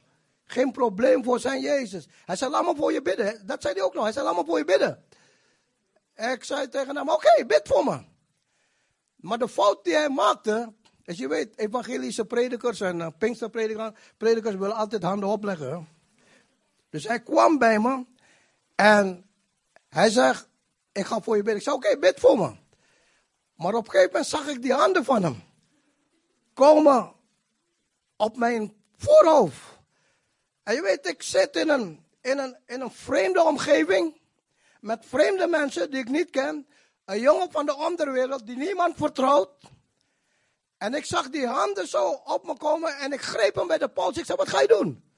[SPEAKER 2] Geen probleem voor zijn Jezus. Hij zei, laat me voor je bidden. Dat zei hij ook nog. Hij zei, laat me voor je bidden. Ik zei tegen hem, oké, bid voor me. Maar de fout die hij maakte, is je weet, evangelische predikers en uh, pinksterpredikers predikers willen altijd handen opleggen. Dus hij kwam bij me en hij zegt, ik ga voor je bidden. Ik zei, oké, bid voor me. Maar op een gegeven moment zag ik die handen van hem komen op mijn voorhoofd. En je weet, ik zit in een, in een, in een vreemde omgeving met vreemde mensen die ik niet ken. Een jongen van de onderwereld die niemand vertrouwt. En ik zag die handen zo op me komen en ik greep hem bij de pols. Ik zei, wat ga je doen?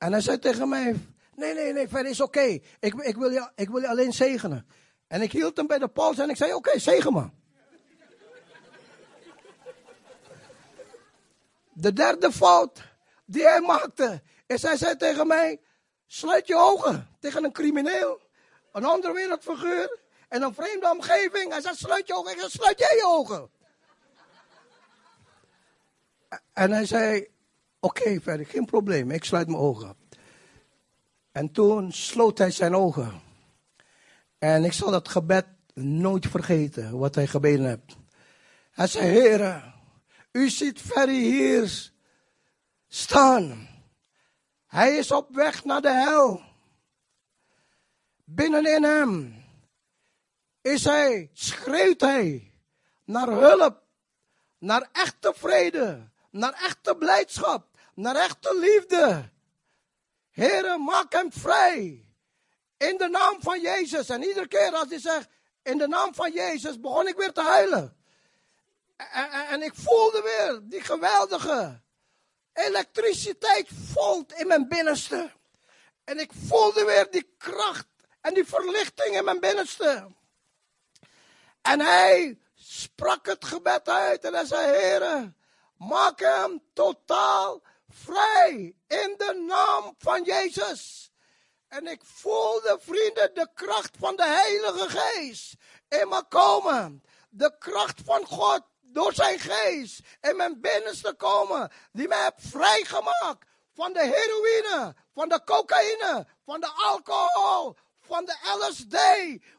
[SPEAKER 2] En hij zei tegen mij, nee, nee, nee, verder is oké. Ik, ik, wil je, ik wil je alleen zegenen. En ik hield hem bij de pols en ik zei, oké, zegen me. De derde fout die hij maakte, is hij zei tegen mij, sluit je ogen tegen een crimineel een andere wereldfiguur en een vreemde omgeving. Hij zegt, sluit je ogen. Ik zeg, sluit jij je ogen. En hij zei, oké, verder, geen probleem, ik sluit mijn ogen. En toen sloot hij zijn ogen. En ik zal dat gebed nooit vergeten, wat hij gebeden heeft. Hij zei, heren, u ziet Ferry hier staan. Hij is op weg naar de hel. Binnenin hem is hij, schreeuwt hij naar hulp, naar echte vrede, naar echte blijdschap, naar echte liefde. Here, maak hem vrij. In de naam van Jezus. En iedere keer als hij zegt, in de naam van Jezus, begon ik weer te huilen. En, ik voelde weer die geweldige elektriciteit volt in mijn binnenste. En ik voelde weer die kracht en die verlichting in mijn binnenste. En hij sprak het gebed uit en hij zei, Heere, Maak hem totaal vrij in de naam van Jezus. En ik voelde, vrienden, de kracht van de Heilige Geest in me komen. De kracht van God door zijn geest in mijn binnenste komen. Die mij heeft vrijgemaakt van de heroïne, van de cocaïne, van de alcohol, van de LSD,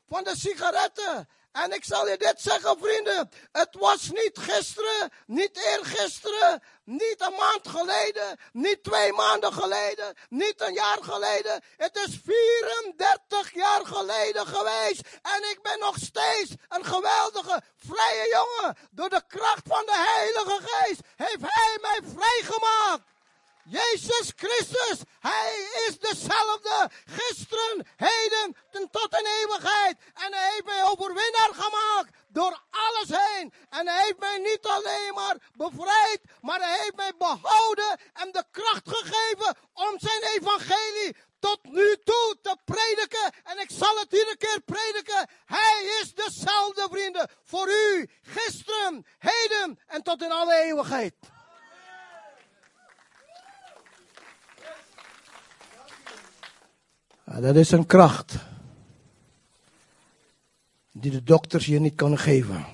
[SPEAKER 2] van de sigaretten. En ik zal je dit zeggen, vrienden. Het was niet gisteren, niet eergisteren, niet een maand geleden, niet twee maanden geleden, niet een jaar geleden. Het is 34 jaar geleden geweest. En ik ben nog steeds een geweldige, vrije jongen. Door de kracht van de Heilige Geest heeft Hij mij vrijgemaakt. Jezus Christus, Hij is dezelfde gisteren, heden en tot in eeuwigheid. En Hij heeft mij overwinnaar gemaakt door alles heen. En Hij heeft mij niet alleen maar bevrijd, maar Hij heeft mij behouden en de kracht gegeven om zijn evangelie tot nu toe te prediken. En ik zal het iedere keer prediken. Hij is dezelfde, vrienden, voor u, gisteren, heden en tot in alle eeuwigheid. Dat is een kracht die de dokters je niet kunnen geven.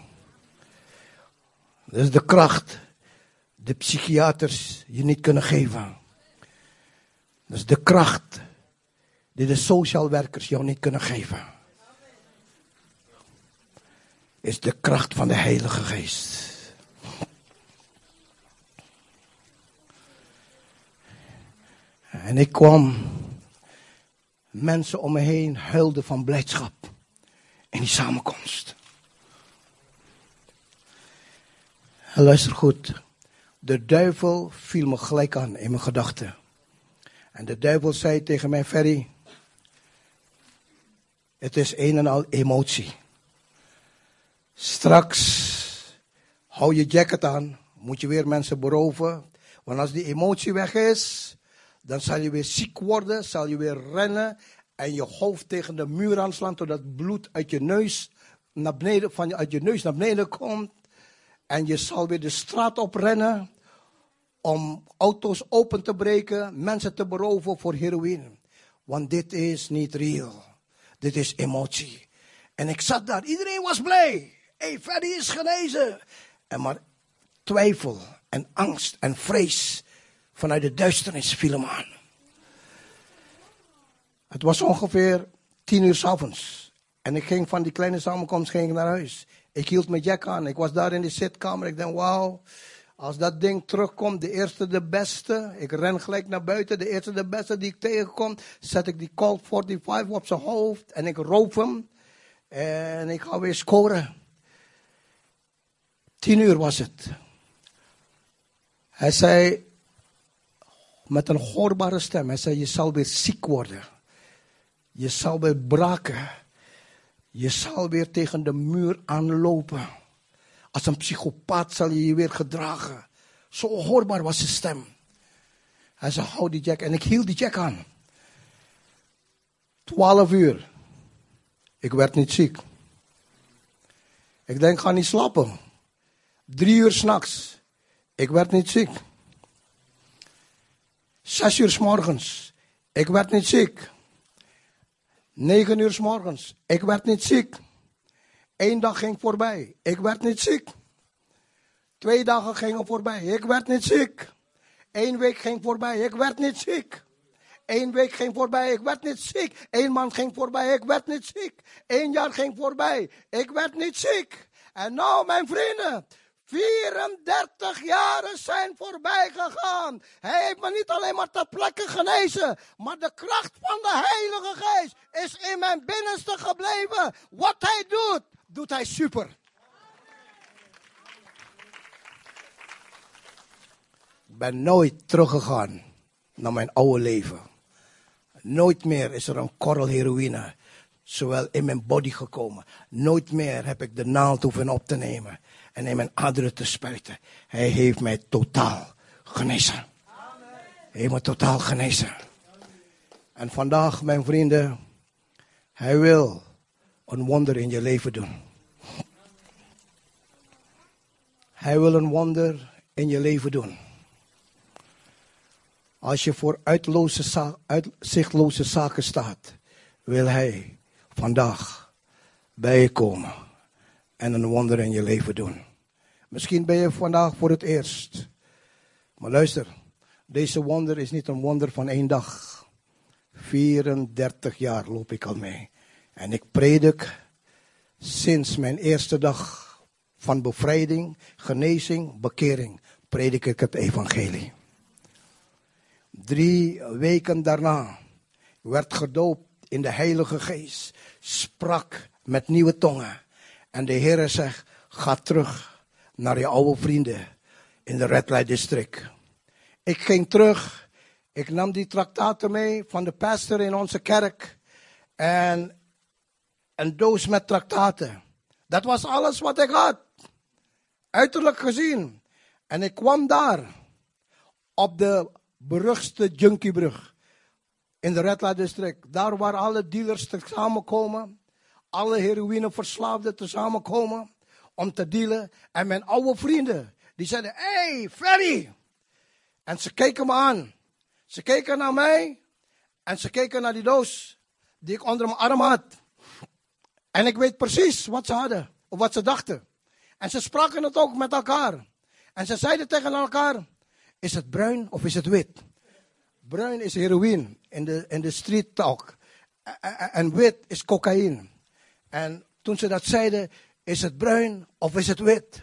[SPEAKER 2] Dat is de kracht die de psychiaters je niet kunnen geven. Dat is de kracht die de social werkers jou niet kunnen geven. Is de kracht van de Heilige Geest. En ik kwam mensen om me heen huilden van blijdschap in die samenkomst. En luister goed. De duivel viel me gelijk aan in mijn gedachten. En de duivel zei tegen mij, Ferry, het is een en al emotie. Straks hou je jacket aan, moet je weer mensen beroven. Want als die emotie weg is, dan zal je weer ziek worden, zal je weer rennen en je hoofd tegen de muur aanslaan totdat bloed uit je neus naar beneden, van, uit je neus naar beneden komt. En je zal weer de straat oprennen om auto's open te breken, mensen te beroven voor heroïne. Want dit is niet real. Dit is emotie. En ik zat daar, iedereen was blij. Hé, hey, Freddy is genezen. En maar twijfel en angst en vrees vanuit de duisternis viel hem aan. Het was ongeveer tien uur s avonds. En ik ging van die kleine samenkomst ging naar huis. Ik hield mijn jack aan. Ik was daar in de zitkamer. Ik dacht, wauw. Als dat ding terugkomt, de eerste de beste. Ik ren gelijk naar buiten. De eerste de beste die ik tegenkom. Zet ik die Colt 45 op zijn hoofd. En ik roof hem. En ik ga weer scoren. Tien uur was het. Hij zei, met een hoorbare stem. Hij zei, je zal weer ziek worden. Je zal weer braken. Je zal weer tegen de muur aanlopen. Als een psychopaat zal je je weer gedragen. Zo hoorbaar was zijn stem. Hij zei, hou die jack. En ik hield die jack aan. Twaalf uur. Ik werd niet ziek. Ik denk, ga niet slapen. Drie uur s'nachts. Ik werd niet ziek. Zes uur s morgens. Ik werd niet ziek. Negen uur s morgens. Ik werd niet ziek. Eén dag ging voorbij. Ik werd niet ziek. Twee dagen gingen voorbij. Ik werd niet ziek. Eén week ging voorbij. Ik werd niet ziek. Eén week ging voorbij. Ik werd niet ziek. Eén maand ging voorbij. Ik werd niet ziek. Eén jaar ging voorbij. Ik werd niet ziek. En nou, mijn vrienden. 34 jaren zijn voorbij gegaan. Hij heeft me niet alleen maar ter plekke genezen, maar de kracht van de Heilige Geest is in mijn binnenste gebleven. Wat hij doet, doet hij super. Ik ben nooit teruggegaan naar mijn oude leven. Nooit meer is er een korrel heroïne zowel in mijn body gekomen. Nooit meer heb ik de naald hoeven op te nemen en in mijn aderen te spuiten. Hij heeft mij totaal genezen. Hij heeft totaal genezen. En vandaag, mijn vrienden, hij wil een wonder in je leven doen. Hij wil een wonder in je leven doen. Als je voor uitloze, uitzichtloze zaken staat, wil Hij vandaag bij je komen en een wonder in je leven doen. Misschien ben je vandaag voor het eerst. Maar luister, deze wonder is niet een wonder van één dag. 34 jaar loop ik al mee. En ik predik sinds mijn eerste dag van bevrijding, genezing, bekering, predik ik het evangelie. Drie weken daarna werd gedoopt in de Heilige Geest, sprak met nieuwe tongen. En de Heer zegt, ga terug naar je oude vrienden in de Red Light District. Ik ging terug, ik nam die traktaten mee van de pastor in onze kerk. En een doos met traktaten. Dat was alles wat ik had. Uiterlijk gezien. En ik kwam daar. Op de beruchtste Junkiebrug. In de Red Light District. Daar waar alle dealers samenkomen. Alle heroïneverslaafden samenkomen. Om te dealen. En mijn oude vrienden. Die zeiden, hey, Ferry. En ze keken me aan. Ze keken naar mij. En ze keken naar die doos. Die ik onder mijn arm had. En ik weet precies wat ze hadden. Of wat ze dachten. En ze spraken het ook met elkaar. En ze zeiden tegen elkaar: Is het bruin of is het wit? Bruin is heroïne in de, in de street talk. En wit is cocaïne. En toen ze dat zeiden: Is het bruin of is het wit?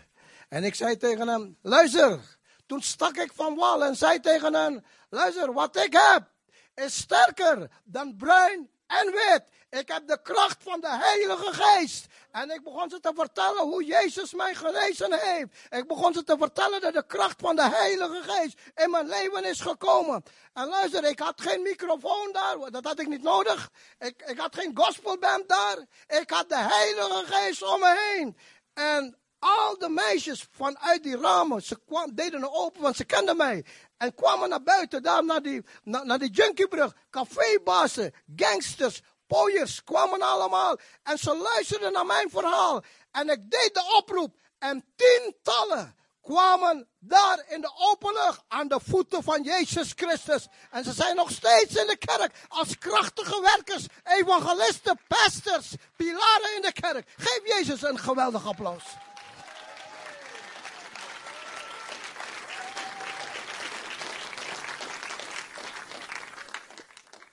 [SPEAKER 2] En ik zei tegen hem: Luister. Toen stak ik van wal en zei tegen hem: Luister, wat ik heb is sterker dan bruin en wit. Ik heb de kracht van de Heilige Geest. En ik begon ze te vertellen hoe Jezus mij genezen heeft. Ik begon ze te vertellen dat de kracht van de Heilige Geest in mijn leven is gekomen. En luister, ik had geen microfoon daar, dat had ik niet nodig. Ik, ik had geen gospelband daar. Ik had de Heilige Geest om me heen. En al de meisjes vanuit die ramen, ze deden het open, want ze kenden mij. En kwamen naar buiten, daar naar die, naar die junkiebrug. Cafébazen, gangsters, pooiers kwamen allemaal. En ze luisterden naar mijn verhaal. En ik deed de oproep. En tientallen kwamen daar in de open lucht aan de voeten van Jezus Christus. En ze zijn nog steeds in de kerk als krachtige werkers, evangelisten, pastors, pilaren in de kerk. Geef Jezus een geweldig applaus.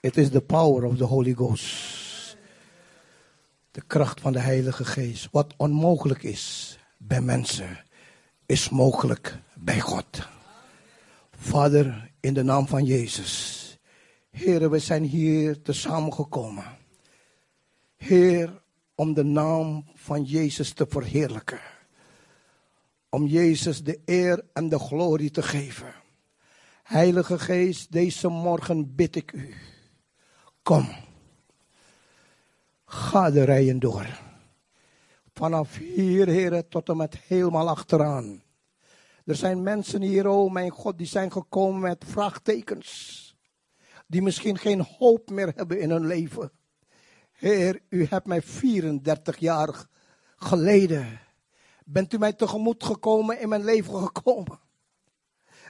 [SPEAKER 2] It is the power of the Holy Ghost. De kracht van de Heilige Geest. Wat onmogelijk is bij mensen, is mogelijk bij God. Vader, in de naam van Jezus. Heer, we zijn hier te samengekomen. Heer, om de naam van Jezus te verheerlijken. Om Jezus de eer en de glorie te geven. Heilige Geest, deze morgen bid ik u Kom. Ga de rijen door. Vanaf hier, heren, tot en met helemaal achteraan. Er zijn mensen hier, oh mijn God, die zijn gekomen met vraagtekens. Die misschien geen hoop meer hebben in hun leven. Heer, u hebt mij 34 jaar geleden. Bent u mij tegemoet gekomen, in mijn leven gekomen.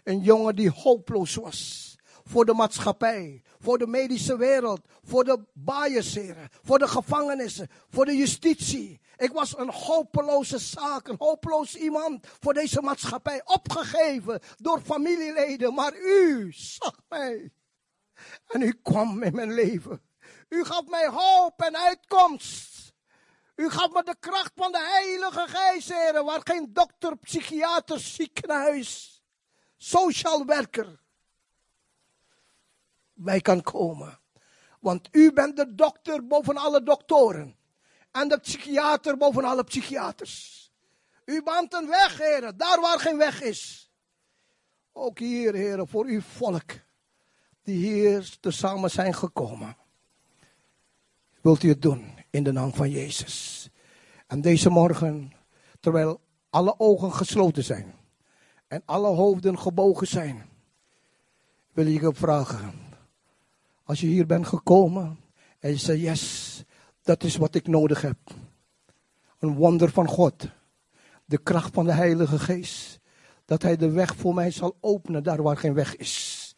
[SPEAKER 2] Een jongen die hopeloos was voor de maatschappij, voor de medische wereld, voor de baaiersheren, voor de gevangenissen, voor de justitie. Ik was een hopeloze zaak, een hopeloos iemand voor deze maatschappij, opgegeven door familieleden, maar u zag mij. En u kwam in mijn leven. U gaf mij hoop en uitkomst. U gaf me de kracht van de Heilige Geest, heren, waar geen dokter, psychiater, ziekenhuis, social werker wij kan komen. Want u bent de dokter boven alle doktoren. En de psychiater boven alle psychiaters. U bent een weg, heren, daar waar geen weg is. Ook hier, heren, voor uw volk. Die hier tezamen zijn gekomen. Wilt u het doen in de naam van Jezus. En deze morgen, terwijl alle ogen gesloten zijn. En alle hoofden gebogen zijn. Wil ik u vragen als je hier bent gekomen en je zegt, yes, dat is wat ik nodig heb. Een wonder van God. De kracht van de Heilige Geest. Dat hij de weg voor mij zal openen daar waar geen weg is.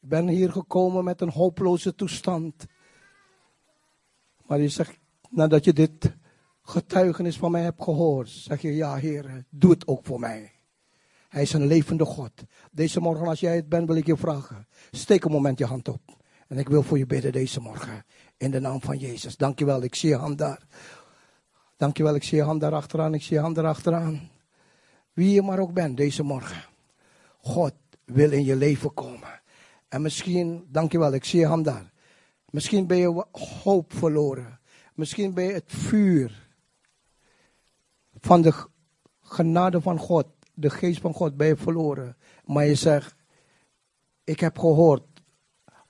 [SPEAKER 2] Ik ben hier gekomen met een hopeloze toestand. Maar je zegt, nadat je dit getuigenis van mij hebt gehoord, zeg je, ja Heer, doe het ook voor mij. Hij is een levende God. Deze morgen, als jij het bent, wil ik je vragen. Steek een moment je hand op. En ik wil voor je bidden deze morgen. In de naam van Jezus. Dankjewel, ik zie je hand daar. Dankjewel, ik zie je hand daar achteraan. Ik zie je hand daar achteraan. Wie je maar ook bent deze morgen. God wil in je leven komen. En misschien, dankjewel, ik zie je hand daar. Misschien ben je hoop verloren. Misschien ben je het vuur van de genade van God, de geest van God, ben je verloren. Maar je zegt, ik heb gehoord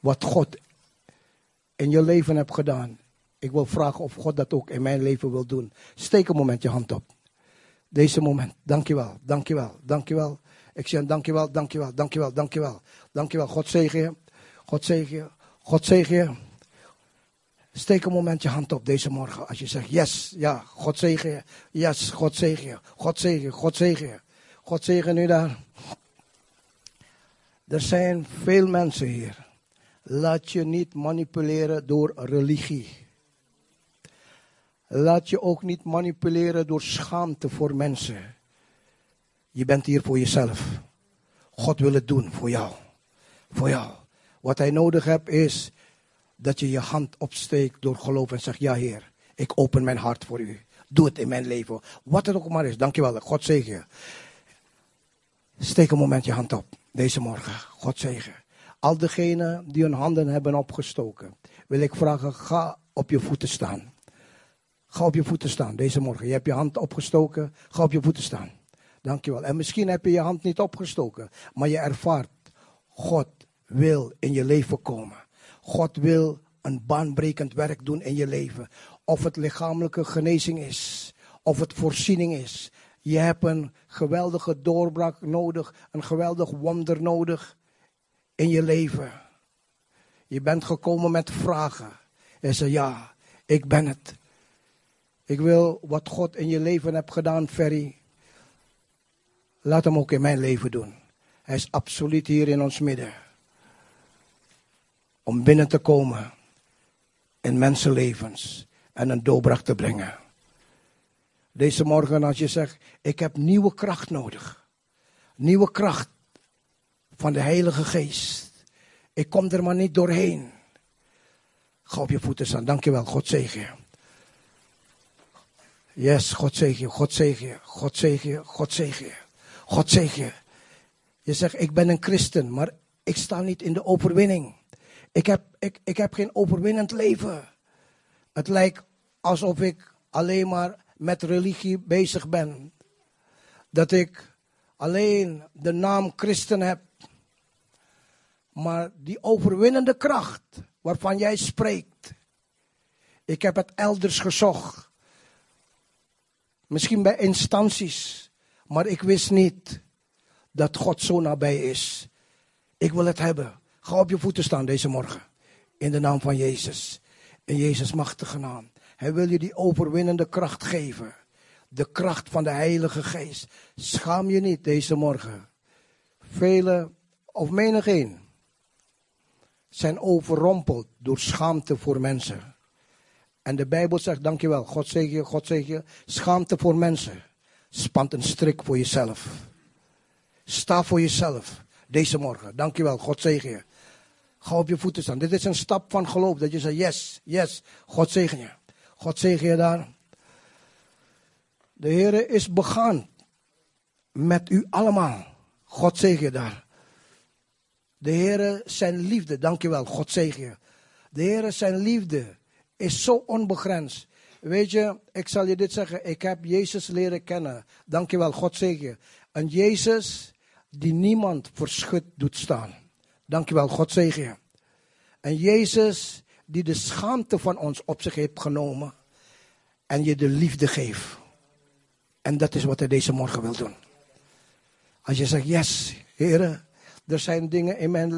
[SPEAKER 2] wat God in je leven hebt gedaan. Ik wil vragen of God dat ook in mijn leven wil doen. Steek een moment je hand op. Deze moment. Dankjewel, dankjewel, dankjewel. Ik zeg dankjewel, dankjewel, dankjewel, dankjewel. Dankjewel. God zegen je. God zegen je. God zegen je. Steek een moment je hand op deze morgen. Als je zegt, yes, ja, God zegen je. Yes, God zegen je. God zegen je. God zegen je. God zegen nu daar. Er zijn veel mensen hier. Laat je niet manipuleren door religie. Laat je ook niet manipuleren door schaamte voor mensen. Je bent hier voor jezelf. God wil het doen voor jou. Voor jou. Wat hij nodig hebt is dat je je hand opsteekt door geloof en zegt, ja Heer, ik open mijn hart voor u. Doe het in mijn leven. Wat het ook maar is. Dankjewel. God zegen je. Steek een moment je hand op. Deze morgen. God zegen. Al degenen die hun handen hebben opgestoken. Wil ik vragen, ga op je voeten staan. Ga op je voeten staan deze morgen. Je hebt je hand opgestoken. Ga op je voeten staan. Dankjewel. En misschien heb je je hand niet opgestoken. Maar je ervaart, God wil in je leven komen. God wil een baanbrekend werk doen in je leven. Of het lichamelijke genezing is. Of het voorziening is. Je hebt een geweldige doorbraak nodig. Een geweldig wonder nodig in je leven. Je bent gekomen met vragen. En zei ja, ik ben het. Ik wil wat God in je leven hebt gedaan, Ferry. Laat hem ook in mijn leven doen. Hij is absoluut hier in ons midden. Om binnen te komen in mensenlevens en een doorbraak te brengen. Deze morgen als je zegt, ik heb nieuwe kracht nodig. Nieuwe kracht van de Heilige Geest. Ik kom er maar niet doorheen. Ga op je voeten staan. Dankjewel. God zegen je. Yes, God zegen je. God zegen je. God zegen je. God zegen je. God zegen je. Je zegt, ik ben een christen, maar ik sta niet in de overwinning. Ik heb, ik, ik heb geen overwinnend leven. Het lijkt alsof ik alleen maar met religie bezig ben. Dat ik alleen de naam christen heb. Maar die overwinnende kracht waarvan jij spreekt. Ik heb het elders gezocht. Misschien bij instanties. Maar ik wist niet dat God zo nabij is. Ik wil het hebben. Ga op je voeten staan deze morgen. In de naam van Jezus. In Jezus machtige naam. Hij wil je die overwinnende kracht geven. De kracht van de Heilige Geest. Schaam je niet deze morgen. Velen, of menigeen, zijn overrompeld door schaamte voor mensen. En de Bijbel zegt, dankjewel, God zeg je, God zeg je, schaamte voor mensen. Spant een strik voor jezelf. Sta voor jezelf deze morgen. Dankjewel, God zegen je. Ga op je voeten staan. Dit is een stap van geloof. Dat je zegt, yes, yes, God zegen je. God zegen je daar. De Heer is begaan met u allemaal. God zegen je daar. De Heer zijn liefde, dankjewel, God zegen je. De Heer zijn liefde is zo onbegrensd. Weet je, ik zal je dit zeggen. Ik heb Jezus leren kennen. Dankjewel, God zegen je. Een Jezus die niemand verschut doet staan. Dankjewel, God zegen je. Een Jezus die de schaamte van ons op zich heeft genomen. En je de liefde geeft. En dat is wat hij deze morgen wil doen. Als je zegt, yes, heren, er zijn dingen